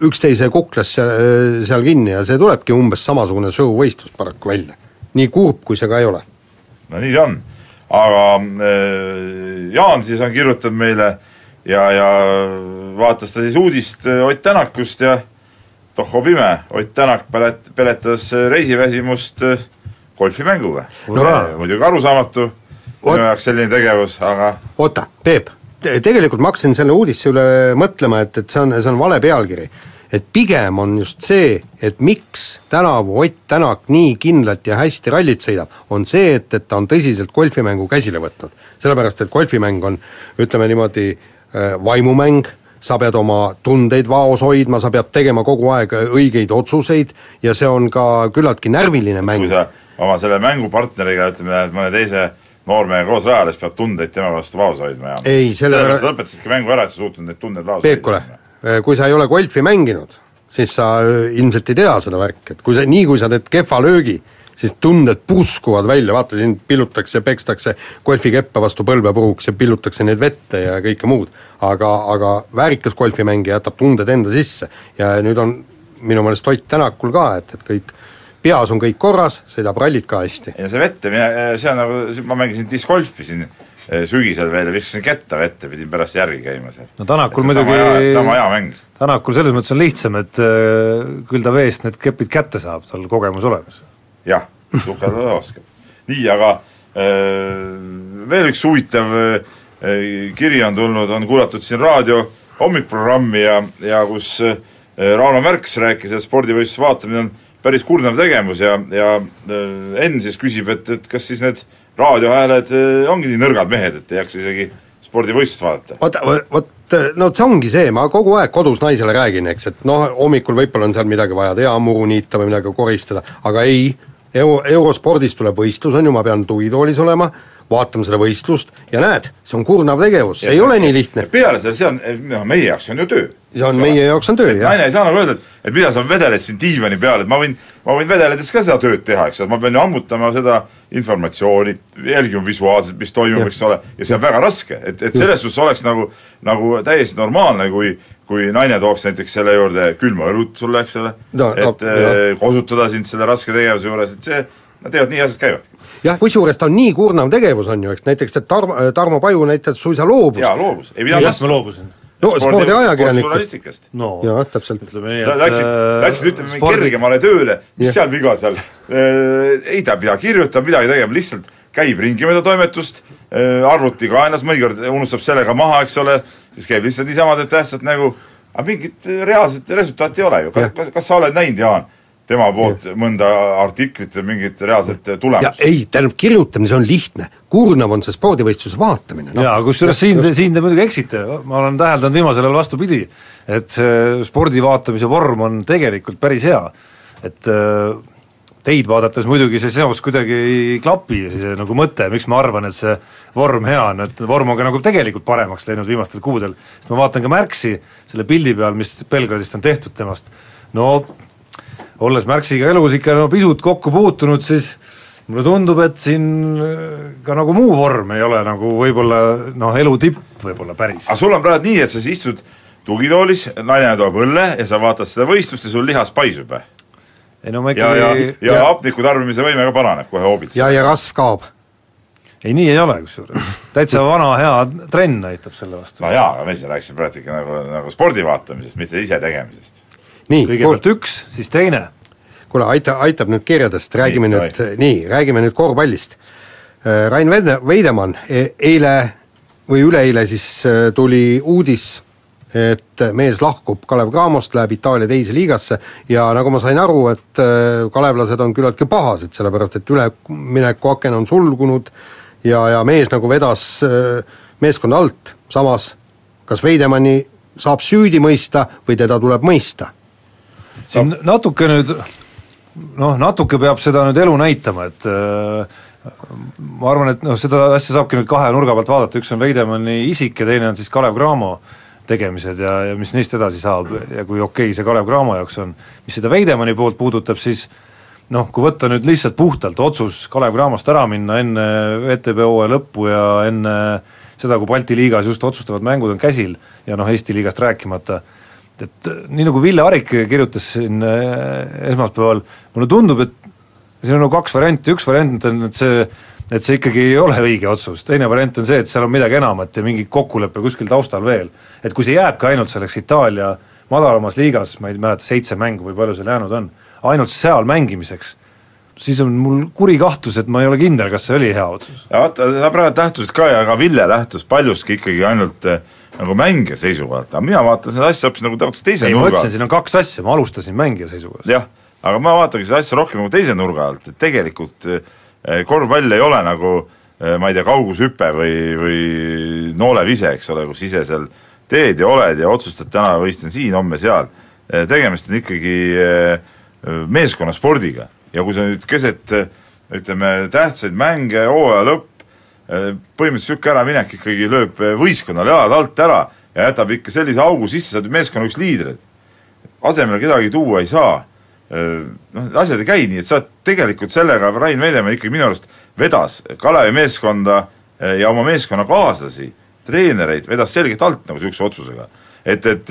üksteise kuklas seal, seal kinni ja see tulebki umbes samasugune show-võistlus paraku välja. Nii kurb, kui see ka ei ole. no nii ta on. aga äh, Jaan siis on kirjutanud meile ja, ja vaatas ta siis uudist äh, Ott Tänakust ja tohho pime, Ott Tänak pelet-, peletas äh, reisiväsimust golfimänguga No. muidugi arusaamatu minu jaoks selline tegevus, aga oota, Peep, tegelikult ma hakkasin selle uudisse üle mõtlema, et, et see on, see on vale pealkiri. Et pigem on just see, et miks tänavu Ott Tänak nii kindlalt ja hästi rallit sõidab, on see, et, et ta on tõsiselt golfimängu käsile võtnud. sellepärast, et golfimäng on ütleme niimoodi äh, vaimumäng, sa pead oma tundeid vaos hoidma, sa pead tegema kogu aeg õigeid otsuseid ja see on ka küllaltki närviline mäng. kui sa oma selle mängupartneriga ütleme, mõne teise noormehega koos rajale, siis pead tundeid tema vastu vaos hoidma ja Ei, selle sellepärast sa lõpetasidki mängu ära, et sa suutnud neid tundeid vaos kuule, kui sa ei ole golfi mänginud, siis sa öö, ilmselt ei tea seda värki, et kui sa, nii kui sa teed kehva löögi, siis tunded puskuvad välja, vaata sind pillutakse, pekstakse golfikeppa vastu põlve puhuks ja pillutakse neid vette ja kõike muud. aga, aga väärikas golfimängija jätab tunded enda sisse ja nüüd on minu meelest Ott Tänakul ka, et, et kõik, peas on kõik korras, sõidab rallit ka hästi. ja see vette see on nagu, ma mängisin discgolfi siin sügisel veel viskasin ketta vette, pidin pärast järgi käima seal. no Tänakul sama muidugi sama hea mäng. Tänakul selles mõttes on lihtsam, et äh, küll ta veest need kepid kätte saab, tal kogemus olemas. jah, sukeldada oskab. nii, aga äh, veel üks huvitav äh, kiri on tulnud, on kuulatud siin raadio hommikprogrammi ja, ja kus äh, Rauno Märks rääkis, et spordivõistluse vaatamine on päris kurnav tegevus ja, ja äh, Enn siis küsib, et, et kas siis need raadiohääled äh, ongi nii nõrgad mehed, et ei jaksa isegi spordivõistlust vaadata. oota, vot no see ongi see, ma kogu aeg kodus naisele räägin, eks, et noh, hommikul võib-olla on seal midagi vaja teha, muru niita või midagi koristada, aga ei, euro, eurospordis tuleb võistlus, on ju, ma pean tugitoolis olema, vaatama seda võistlust ja näed, see on kurnav tegevus, see ei ole nii lihtne. peale selle, see on, noh meie jaoks see on ju töö. see on, meie jaoks on töö, jah. naine ei saa nagu öelda, et, et mida sa vedeled siin diivani peal, et ma võin, ma võin vedeledes ka seda tööd teha, eks ole, ma pean ju ammutama seda informatsiooni, jälgima visuaalselt, mis toimub, eks ole, ja see on väga raske, et, et selles suhtes oleks nagu, nagu täiesti normaalne, kui kui naine tooks näiteks selle juurde külma õlut sulle, eks ole No, no, et eh, kosutada sind selle raske tegevuse juures, et see, nad teevad nii asjad käivadki. Jah, kusjuures ta on nii kurnav tegevus, on ju, eks näiteks, et Tarmo, Tarmo Paju näiteks suisa loobus. jaa, loobus, ei pidanud ma loobusin? no spordiajakirjanikust. no jah, täpselt. ütleme nii, et Läksid, äh, läksid ütleme spordi- kergemale tööle, mis Jah. seal viga seal? ei ta pea kirjutama, midagi tegema, lihtsalt käib ringi mööda toimetust, arvuti kaenas, mõnikord unustab selle ka maha, eks ole, siis käib lihtsalt niisama, teeb tähtsat nägu, aga mingit reaalset resultaati ei ole ju, kas, kas, kas sa oled näinud, Jaan, tema poolt mõnda artiklit või mingit reaalset ja tulemust? ei, tähendab, kirjutamine, see on lihtne, kurnav on see spordivõistluse vaatamine no.. jaa, kusjuures siin, siin te muidugi eksite, ma olen täheldanud viimasel ajal vastupidi, et see spordi vaatamise vorm on tegelikult päris hea. et äh, teid vaadates muidugi see seos kuidagi ei klapi, see nagu mõte, miks ma arvan, et see vorm hea on, et vorm on ka nagu tegelikult paremaks läinud viimastel kuudel, sest ma vaatan ka Märksi selle pildi peal, mis Belgradist on tehtud temast, no olles Märksiga elus ikka no pisut kokku puutunud, siis mulle tundub, et siin äh, ka nagu muu vorm ei ole nagu võib-olla noh, elu tipp võib-olla päris. aga sul on praegu nii, et sa siis istud tugitoolis, naine toob õlle ja sa vaatad seda võistlust ja sul lihas paisub või? ei no ma ja, ja, ikkagi ja hapniku tarbimise võime ka paraneb kohe hoobilt. ja, ja rasv kaob. ei, nii ei ole kusjuures, täitsa vana hea trenn näitab selle vastu no jaa, aga me siin rääkisime praegu ikka nagu, nagu spordi vaatamisest, mitte ise tegemisest. Nii, kõigepealt üks, siis teine. kuule, aita, aitab nüüd kirjadest, räägime Nii, nüüd, nii, räägime nüüd korvpallist. Rain Veide-, Veidemann e eile või üleeile siis äh, tuli uudis, et mees lahkub Kalev Cramost, läheb Itaalia teise liigasse ja nagu ma sain aru, et äh, kalevlased on küllaltki pahased, sellepärast et üleminekuaken on sulgunud ja, ja mees nagu vedas äh, meeskonna alt, samas kas Veidemanni saab süüdi mõista või teda tuleb mõista? Siin natuke nüüd noh, natuke peab seda nüüd elu näitama, et äh, ma arvan, et noh, seda asja saabki nüüd kahe nurga pealt vaadata, üks on Veidemanni isik ja teine on siis Kalev Cramo tegemised ja, ja mis neist edasi saab ja kui okei okay see Kalev Cramo jaoks on. mis seda Veidemanni poolt puudutab, siis noh, kui võtta nüüd lihtsalt puhtalt otsus Kalev Cramost ära minna enne VTB hooaja lõppu ja enne seda, kui Balti liigas just otsustavad mängud on käsil ja noh, Eesti liigast rääkimata, et nii nagu Ville Arik kirjutas siin eh, esmaspäeval, mulle tundub, et siin on nagu kaks varianti, üks variant on, et see et see ikkagi ei ole õige otsus, teine variant on see, et seal on midagi enamat ja mingi kokkulepe kuskil taustal veel. et kui see jääbki ainult selleks Itaalia madalamas liigas, ma ei mäleta, seitse mängu või palju seal jäänud on, ainult seal mängimiseks, siis on mul kuri kahtlus, et ma ei ole kindel, kas see oli hea otsus. vaata, sa praegu lähtusid ka ja ka Ville lähtus paljuski ikkagi ainult äh, nagu mängija seisukohalt, aga mina vaatan seda asja hoopis nagu täpselt teise ei, ma nurga alt. ütlesin, siin on kaks asja, ma alustasin mängija seisukohast. jah, aga ma vaatangi seda asja rohkem nagu teise nurga alt, et tegelikult eh, korvpall ei ole nagu eh, ma ei tea, kaugushüpe või, või noolevise, eks ole, kus ise seal teed ja oled ja otsustad, täna võistlen siin, homme seal. tegemist on ikkagi eh, meeskonnaspordiga ja kui sa nüüd keset ütleme, tähtsaid mänge, hooaja lõpp, põhimõtteliselt niisugune äraminek ikkagi lööb võistkonnale jalad alt ära ja jätab ikka sellise augu sisse, sa oled meeskonna üks liidreid. asemele kedagi tuua ei saa, noh, asjad ei käi nii, et sa oled tegelikult sellega, Rain Veidemann ikkagi minu arust vedas Kalevi meeskonda ja oma meeskonnakaaslasi, treenereid, vedas selgelt alt nagu niisuguse otsusega. et, et,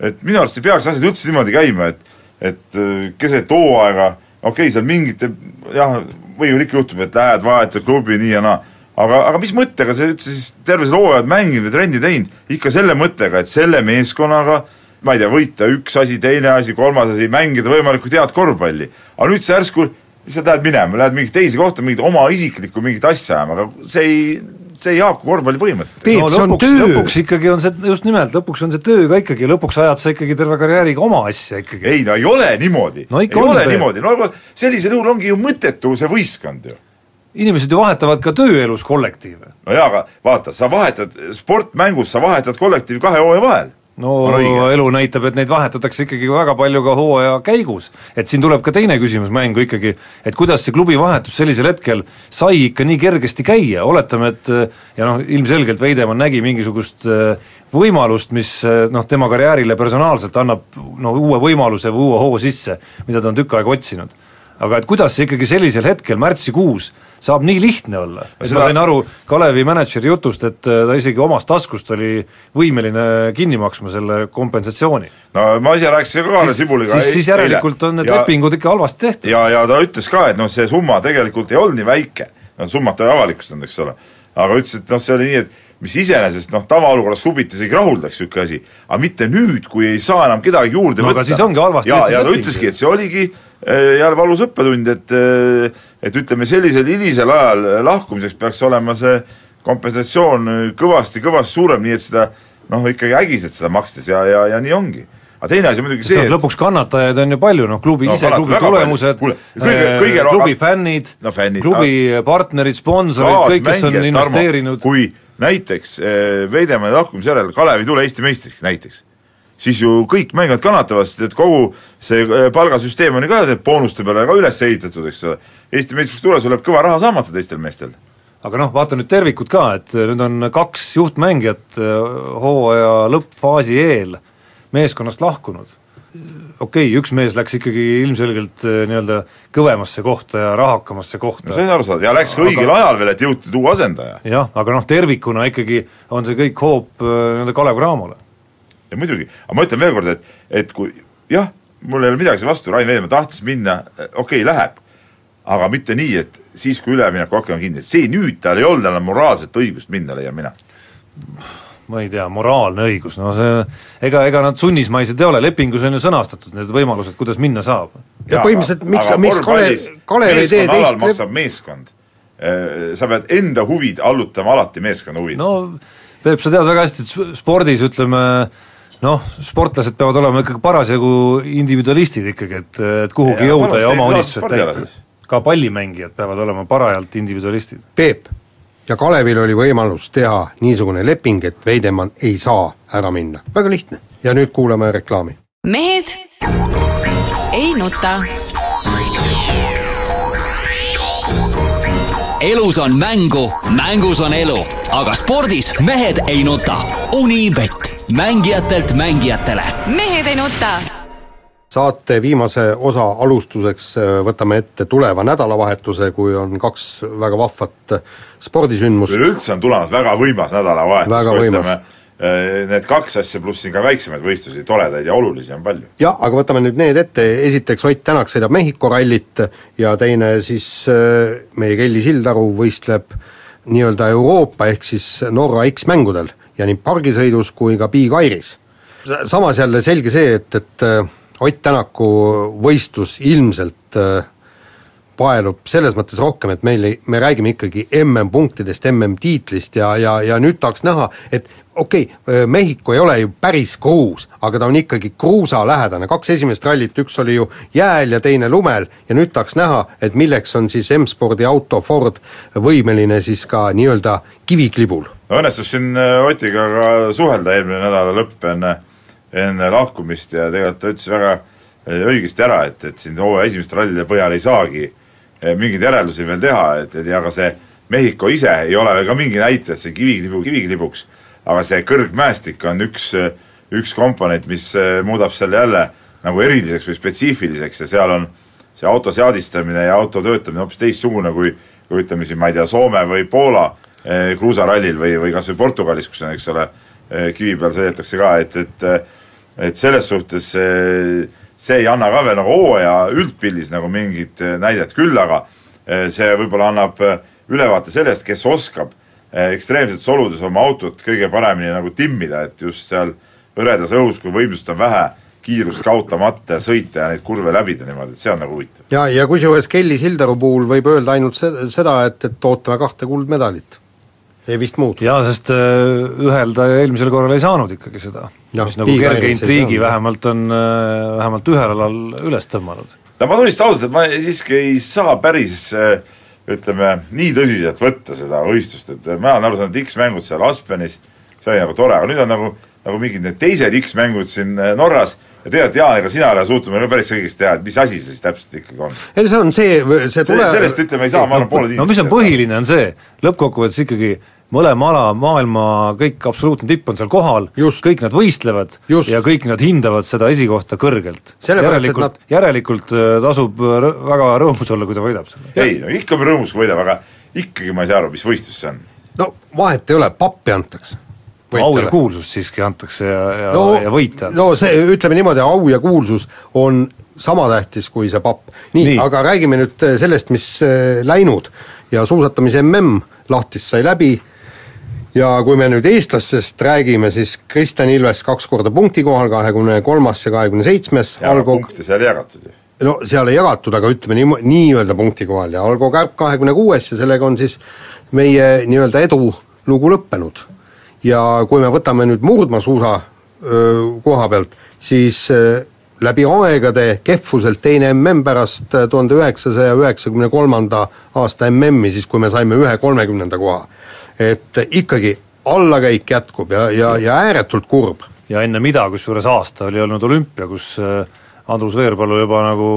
et minu arust ei peaks asjad üldse niimoodi käima, et et keset hooaega, okei okay,, seal mingite jah, võivad ikka juhtuma, et lähed, vahetad klubi nii ja naa, aga, aga mis mõttega sa üldse siis terve selle hooaja mänginud ja trenni teinud, ikka selle mõttega, et selle meeskonnaga ma ei tea, võita üks asi, teine asi, kolmas asi, mängida võimalikult head korvpalli. aga nüüd sa järsku lihtsalt lähed minema, lähed mingit teise kohta mingit oma isiklikku mingit asja ajama, aga see ei, see ei haaku korvpalli põhimõttega. Peep, see on lõpuks, lõpuks ikkagi on see, just nimelt, lõpuks on see töö ka ikkagi, lõpuks ajad sa ikkagi terve karjääriga oma asja ikkagi. ei no ei ole niimoodi No ei on, ole niimoodi, no aga sellisel juhul ongi ju mõttetu see võistkond ju. Inimesed ju vahetavad ka tööelus kollektiive. no jaa, aga vaata, sa vahetad, sportmängus sa vahetad kollektiivi kahe hooaja vahel. no elu näitab, et neid vahetatakse ikkagi väga palju ka hooaja käigus. et siin tuleb ka teine küsimus mängu ikkagi, et kuidas see klubi vahetus sellisel hetkel sai ikka nii kergesti käia, oletame, et ja noh, ilmselgelt Veidemann nägi mingisugust äh, võimalust, mis äh, noh, tema karjäärile personaalselt annab no uue võimaluse või uue hoo sisse, mida ta on tükk aega otsinud. aga et kuidas see ikkagi sellisel hetkel, märtsikuus, saab nii lihtne olla, et Seda- ma sain aru Kalevi mänedžeri jutust, et äh, ta isegi omast taskust oli võimeline kinni maksma selle kompensatsiooni. no ma ise rääkisin ka Kaarel Sibuliga siis, siis järelikult on need ja, lepingud ikka halvasti tehtud. ja, ja ta ütles ka, et noh, see summa tegelikult ei olnud nii väike, no summat ei avalikustanud, eks ole, aga ütles, et noh, see oli nii, et mis iseenesest noh, tavaolukorras klubit isegi rahuldaks niisugune asi, aga mitte nüüd, kui ei saa enam kedagi juurde No võtta. siis ongi halvasti ja, tehtud ja ta ütleski, et see oligi eh, jälle valus õppetund, et eh, et ütleme, sellisel hilisel ajal lahkumiseks peaks olema see kompensatsioon kõvasti-kõvasti suurem, nii et seda noh, ikkagi ägiselt seda makstes ja, ja, ja nii ongi. aga teine asi muidugi see, noh, lõpuks kannatajaid on ju palju, noh klubi No ise, klubi tulemused, ro- klubi fännid No klubi partnerid, sponsorid, kõik, kes on investeerinud kui näiteks eh, Veidemanni lahkumise järel Kalev ei tule Eesti meistriks näiteks, siis ju kõik mängijad kannatavad, sest et kogu see eh, palgasüsteem on ju ka boonuste peale ka üles ehitatud, eks ole. Eesti meistriks tule, sul läheb kõva raha saamata teistel meestel. aga noh, vaata nüüd tervikut ka, et nüüd on kaks juhtmängijat hooaja lõppfaasi eel meeskonnast lahkunud. Okei okay,, üks mees läks ikkagi ilmselgelt äh, nii-öelda kõvemasse kohta ja rahakamasse no kohta see on arusaadav ja läks ka õigel Aga- ajal veel, et jõuti tuua asendaja. jah, aga noh, tervikuna ikkagi on see kõik hoop äh, nii-öelda Kalev Cramole. ja muidugi, aga ma ütlen veel kord, et, et kui jah, mul ei ole midagi selle vastu, Rain Veidemann tahtis minna, okei okay,, läheb, aga mitte nii, et siis, kui üleminekuaken on kinni, see nüüd tal ei olnud enam moraalset õigust minna, leian mina. Ma ei tea, moraalne õigus, no see, ega, ega nad sunnismaised ei ole, lepingus on ju sõnastatud need võimalused, kuidas minna saab. ja põhimõtteliselt miks sa, miks Kalev, Kalev ei tee teist maksab meeskond. sa pead enda huvid allutama alati meeskonna huvid no Peep, sa tead väga hästi, et spordis ütleme noh, sportlased peavad olema ikkagi parasjagu individualistid ikkagi, et, et kuhugi Ja jõuda ja oma unistused täita. ka pallimängijad peavad olema parajalt individualistid. Peep ja Kalevil oli võimalus teha niisugune leping, et Veidemann ei saa ära minna, väga lihtne. ja nüüd kuulame reklaami. mehed ei nuta. elus on mängu, mängus on elu, aga spordis mehed ei nuta. Unibet, mängijatelt mängijatele. mehed ei nuta. Saate viimase osa alustuseks äh, võtame ette tuleva nädalavahetuse, kui on kaks väga vahvat äh, spordisündmust. üleüldse on tulemas väga võimas nädalavahetus, kui ütleme, eh, need kaks asja pluss siin ka väiksemaid võistlusi, toredaid ja olulisi on palju. jah, aga võtame nüüd need ette, esiteks Ott Tänak sõidab Mehhiko rallit ja teine siis äh, meie Kelly Sildaru võistleb nii-öelda Euroopa ehk siis Norra X-mängudel ja nii pargisõidus kui ka Big Airis. samas jälle selge see, et, et äh, Ott Tänaku võistlus ilmselt äh, paelub selles mõttes rohkem, et meil ei, me räägime ikkagi MM-punktidest, MM-tiitlist ja, ja, ja nüüd tahaks näha, et okei okay,, Mehhiko ei ole ju päris kruus, aga ta on ikkagi kruusalähedane, kaks esimest rallit, üks oli ju jääl ja teine lumel ja nüüd tahaks näha, et milleks on siis M-spordi auto Ford võimeline siis ka nii-öelda kiviklibul. no õnnestus siin eh, Otiga ka suhelda eelmine nädala lõpp enne, enne lahkumist ja tegelikult ta ütles väga eh, õigesti ära, et, et siin hooaja esimeste rallide põhjal ei saagi eh, mingeid järeldusi veel teha, et, et ja ka see Mehhiko ise ei ole veel ka mingi näitaja, see kiviklibu, kiviklibuks, aga see kõrgmäestik on üks, üks komponent, mis eh, muudab selle jälle nagu eriliseks või spetsiifiliseks ja seal on see auto seadistamine ja auto töötamine hoopis teistsugune kui, kui ütleme siin, ma ei tea, Soome või Poola eh, kruusarallil või, või kas või Portugalis, kus on, eks ole eh,, kivi peal sõidetakse ka, et, et et selles suhtes eh, see ei anna ka veel nagu hooaja üldpildis nagu mingit eh, näidet, küll aga eh, see võib-olla annab ülevaate sellest, kes oskab ekstreemsetes oludes oma autot kõige paremini nagu timmida, et just seal hõredas õhus, kui võimsust on vähe, kiirust kaotamata sõita ja neid kurve läbida niimoodi, et see on nagu huvitav. ja, ja kusjuures Kelly Sildaru puhul võib öelda ainult se-, seda, et, et ootame kahte kuldmedalit. Ei vist muud. jaa, sest äh, ühel ta eelmisel korral ei saanud ikkagi seda, mis nagu kerge intriigi vähemalt on, vähemalt ühel alal üles tõmmanud. no ma tunnistan ausalt, et ma siiski ei saa päris eh, ütleme, nii tõsiselt võtta seda võistlust, et ma olen aru saanud, et X-mängud seal Aspenis, see oli nagu tore, aga nüüd on nagu, nagu mingid need teised X-mängud siin eh, Norras ja tegelikult Jaan, ega sina ei ole suutnud meile päris õigesti teha, et mis asi see siis täpselt ikkagi on. ei see on see, see tule- sellest ütleme ei saa, ma arvan, pooled no mis on põhiline, on see, lõppkokkuvõttes ikkagi mõlema ala maailma kõik absoluutne tipp on seal kohal, kõik nad võistlevad Just. ja kõik nad hindavad seda esikohta kõrgelt. Järelikult nad-, järelikult äh, tasub äh, rõ- väga rõõmus olla, kui ta võidab selle. ei, no ikka on rõõmus, kui võidab, aga ikkagi ma ei saa aru, mis võistlus see on. no vahet ei ole, pappi antakse. Au ja kuulsus siiski antakse ja, ja no, ja võita. no see, ütleme niimoodi, au ja kuulsus on sama tähtis kui see papp. nii, Nii. aga räägime nüüd äh, sellest, mis äh, läinud ja suusatamise MM lahtist sai läbi ja kui me nüüd eestlastest räägime, siis Kristjan Ilves kaks korda punkti kohal, kahekümne kolmas ja kahekümne seitsmes, ja Algo punkte seal ei jagatud ju. no seal ei jagatud, aga ütleme nii, nii-öelda punkti kohal ja Algo Kärp kahekümne kuues ja sellega on siis meie nii-öelda edulugu lõppenud. Ja kui me võtame nüüd murdmaasuusa koha pealt, siis läbi aegade kehvuselt teine mm pärast äh, tuhande üheksasaja üheksakümne kolmanda aasta MM-i, siis kui me saime ühe kolmekümnenda koha. et ikkagi allakäik jätkub ja, ja, ja ääretult kurb ja enne mida, kusjuures aasta oli olnud olümpia, kus äh, Andrus Veerpalu juba nagu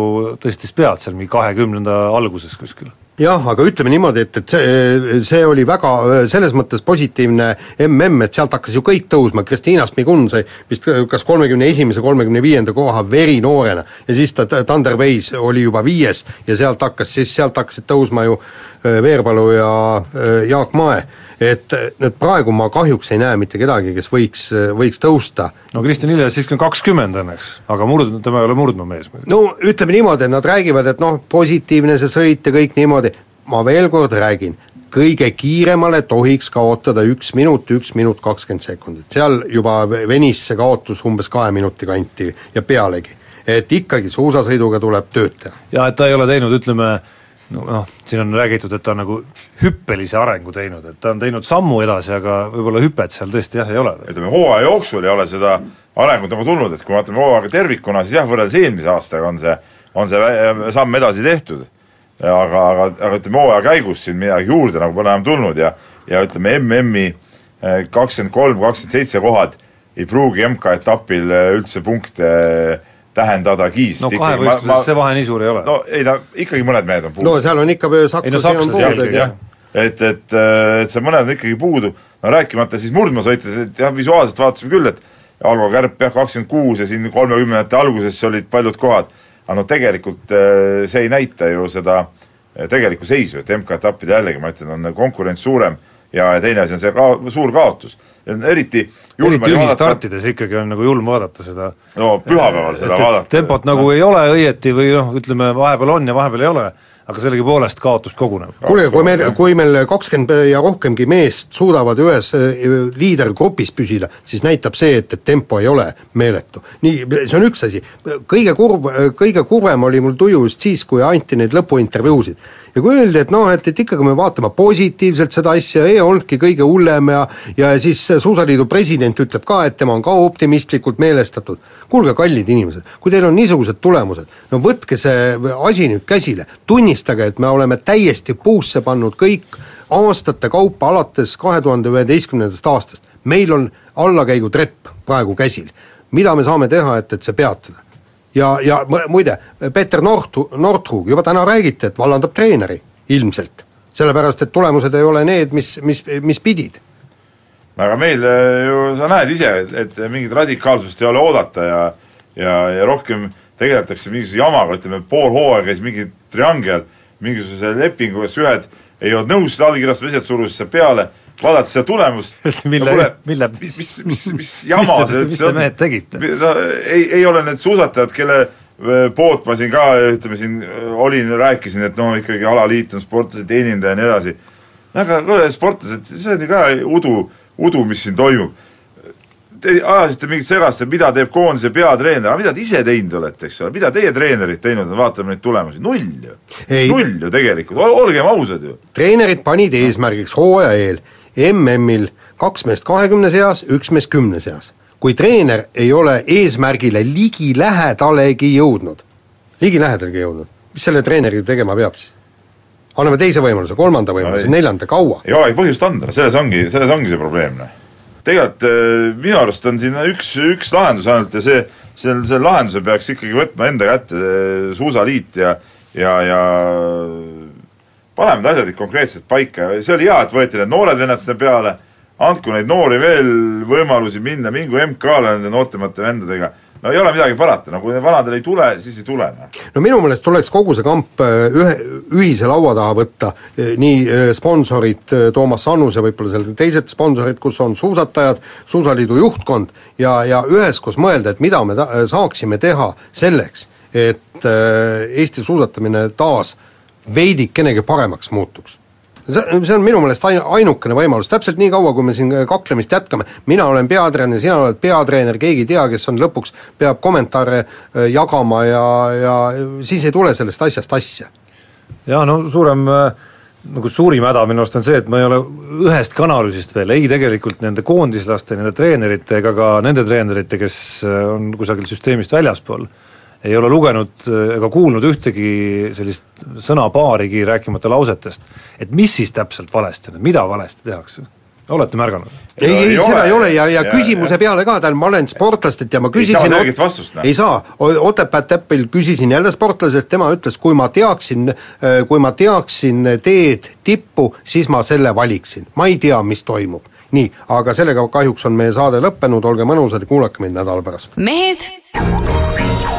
tõstis pead seal mingi kahekümnenda alguses kuskil. Jah, aga ütleme niimoodi, et, et see, see oli väga selles mõttes positiivne mm, et sealt hakkas ju kõik tõusma, Kristiina Smigun sai vist kas kolmekümne esimese, kolmekümne viienda koha verinoorena ja siis ta, Thunder Wise oli juba viies ja sealt hakkas, siis sealt hakkasid tõusma ju äh, Veerpalu ja äh, Jaak Mae et nüüd praegu ma kahjuks ei näe mitte kedagi, kes võiks, võiks tõusta. no Kristjan Ilves siiski on kakskümmend õnneks, aga murd-, tema ei ole murdmaamees muidugi. no ütleme niimoodi, et nad räägivad, et noh, positiivne see sõit ja kõik niimoodi, ma veel kord räägin, kõige kiiremale tohiks kaotada üks minut, üks minut kakskümmend sekundit, seal juba venis see kaotus umbes kahe minuti kanti ja pealegi. et ikkagi suusasõiduga tuleb tööd teha. ja et ta ei ole teinud, ütleme, noh, siin on räägitud, et ta on nagu hüppelise arengu teinud, et ta on teinud sammu edasi, aga võib-olla hüpet seal tõesti jah, ei ole. ütleme, hooaja jooksul ei ole seda arengut nagu tulnud, et kui me vaatame hooaega tervikuna, siis jah, võrreldes eelmise aastaga on see, on see samm edasi tehtud. aga, aga, aga ütleme, hooaja käigus siin midagi juurde nagu pole enam tulnud ja ja ütleme, MM-i kakskümmend kolm, kakskümmend seitse kohad ei pruugi MK-etapil üldse punkte tähendadagi, no kahe võistluses see vahe nii suur ei ole. no ei ta, ikkagi mõned mehed on puudu. No seal on ikka Ei no sakslasi on puudu, jah. Et, et, et see mõned on ikkagi puudu, no rääkimata siis murdmaasõites, et jah, visuaalselt vaatasime küll, et Algo Kärp jah, kakskümmend kuus ja siin kolmekümnendate alguses olid paljud kohad, aga no tegelikult eh, see ei näita ju seda eh, tegelikku seisu, et MK-etappidel jällegi ma ütlen, on konkurents suurem ja, ja teine asi on see ka suur kaotus. eriti julm eriti oli vaadata, ühistartides ikkagi on nagu julm vaadata seda no pühapäeval seda et, vaadata. tempot nagu ei ole õieti või noh, ütleme vahepeal on ja vahepeal ei ole, aga sellegipoolest kaotus koguneb. kuulge, kui meil, kui meil kakskümmend ja rohkemgi meest suudavad ühes äh, liidergrupis püsida, siis näitab see, et, et tempo ei ole meeletu. nii, see on üks asi, kõige kurb, kõige kurvem oli mul tuju just siis, kui anti neid lõpuintervjuusid. Ja kui öeldi, et noh, et, et ikkagi me vaatame positiivselt seda asja, ei olnudki kõige hullem ja ja siis Suusaliidu president ütleb ka, et tema on ka optimistlikult meelestatud. kuulge, kallid inimesed, kui teil on niisugused tulemused, no võtke see asi nüüd käsile, tunnistage, et me oleme täiesti puusse pannud kõik aastate kaupa alates kahe tuhande üheteistkümnendast aastast. meil on allakäigutrepp praegu käsil. mida me saame teha, et, et see peatada? Ja, ja mu- muide, Peeter Nortu-, Northug juba täna räägiti, et vallandab treeneri ilmselt. sellepärast, et tulemused ei ole need, mis, mis, mis pidid aga meil eh, ju sa näed ise, et, et mingit radikaalsust ei ole oodata ja ja, ja rohkem tegeletakse mingisuguse jamaga, ütleme pool hooaega käis mingi triangel mingisuguse lepinguga, kus ühed ei olnud nõus seda allkirjastama, teised surusid seda peale, vaadates seda tulemust (laughs) Mille- mille- mis, mis, mis, mis jama mis te- mis te mehed tegite? no, ei, ei ole need suusatajad, kelle öö, poolt ma siin ka, ütleme siin öö, olin, rääkisin, et no ikkagi alaliit on sportlase teenindaja ja nii edasi. aga kuule, sportlased, see on ju ka udu, udu, mis siin toimub. Te ajasite mingit segast, et mida teeb koondise peatreener, aga mida te ise teinud olete, eks ole, mida teie treenerid teinud on, vaatame neid tulemusi, null ju. Null ju tegelikult, olgem ausad ju. treenerid panid eesmärgiks hooaja eel MM-il kaks meest kahekümne seas, üks mees kümne seas. kui treener ei ole eesmärgile ligilähedalegi jõudnud, ligilähedalegi jõudnud, mis selle treeneriga tegema peab siis? anname teise võimaluse, kolmanda võimaluse, ei. neljanda, kaua? ei olegi põhjust anda, selles ongi, selles ongi see probleem, noh. tegelikult eh, minu arust on siin üks, üks lahendus ainult ja see, selle, selle lahenduse peaks ikkagi võtma enda kätte eh, Suusaliit ja ja, ja paneme need asjad konkreetselt paika, see oli hea, et võeti need noored vennad sinna peale, andku neid noori veel võimalusi minna, mingu MK-le nende noortemate vendadega, no ei ole midagi parata, no kui vanadel ei tule, siis ei tule, noh. no minu meelest tuleks kogu see kamp äh, ühe, ühise laua taha võtta, nii äh, sponsorid, äh, Toomas Annus ja võib-olla seal teised sponsorid, kus on suusatajad, Suusaliidu juhtkond, ja, ja üheskoos mõelda, et mida me ta-, saaksime teha selleks, et äh, Eesti suusatamine taas veidikenegi paremaks muutuks. See, on minu meelest ain-, ainukene võimalus, täpselt nii kaua, kui me siin kaklemist jätkame, mina olen peatreener, sina oled peatreener, keegi ei tea, kes on lõpuks, peab kommentaare äh, jagama ja, ja siis ei tule sellest asjast asja. jah, no suurem äh, nagu suurim häda minu arust on see, et ma ei ole ühestki analüüsist veel, ei tegelikult nende koondislaste, nende treenerite ega ka nende treenerite, kes äh, on kusagil süsteemist väljaspool, ei ole lugenud äh, ega kuulnud ühtegi sellist sõnapaarigi, rääkimata lausetest. et mis siis täpselt valesti on, mida valesti tehakse? olete märganud? ei, ei, seda ei ole ja, ja, ja küsimuse peale ka, tähendab, ma olen sportlastelt ja ma küsisin saa selget vastust, noh. ei saa, Otepää Täppil küsisin jälle sportlaselt, tema ütles, kui ma teaksin, kui ma teaksin teed tippu, siis ma selle valiksin. ma ei tea, mis toimub. nii, aga sellega kahjuks on meie saade lõppenud, olge mõnusad ja kuulake meid nädala pärast. mehed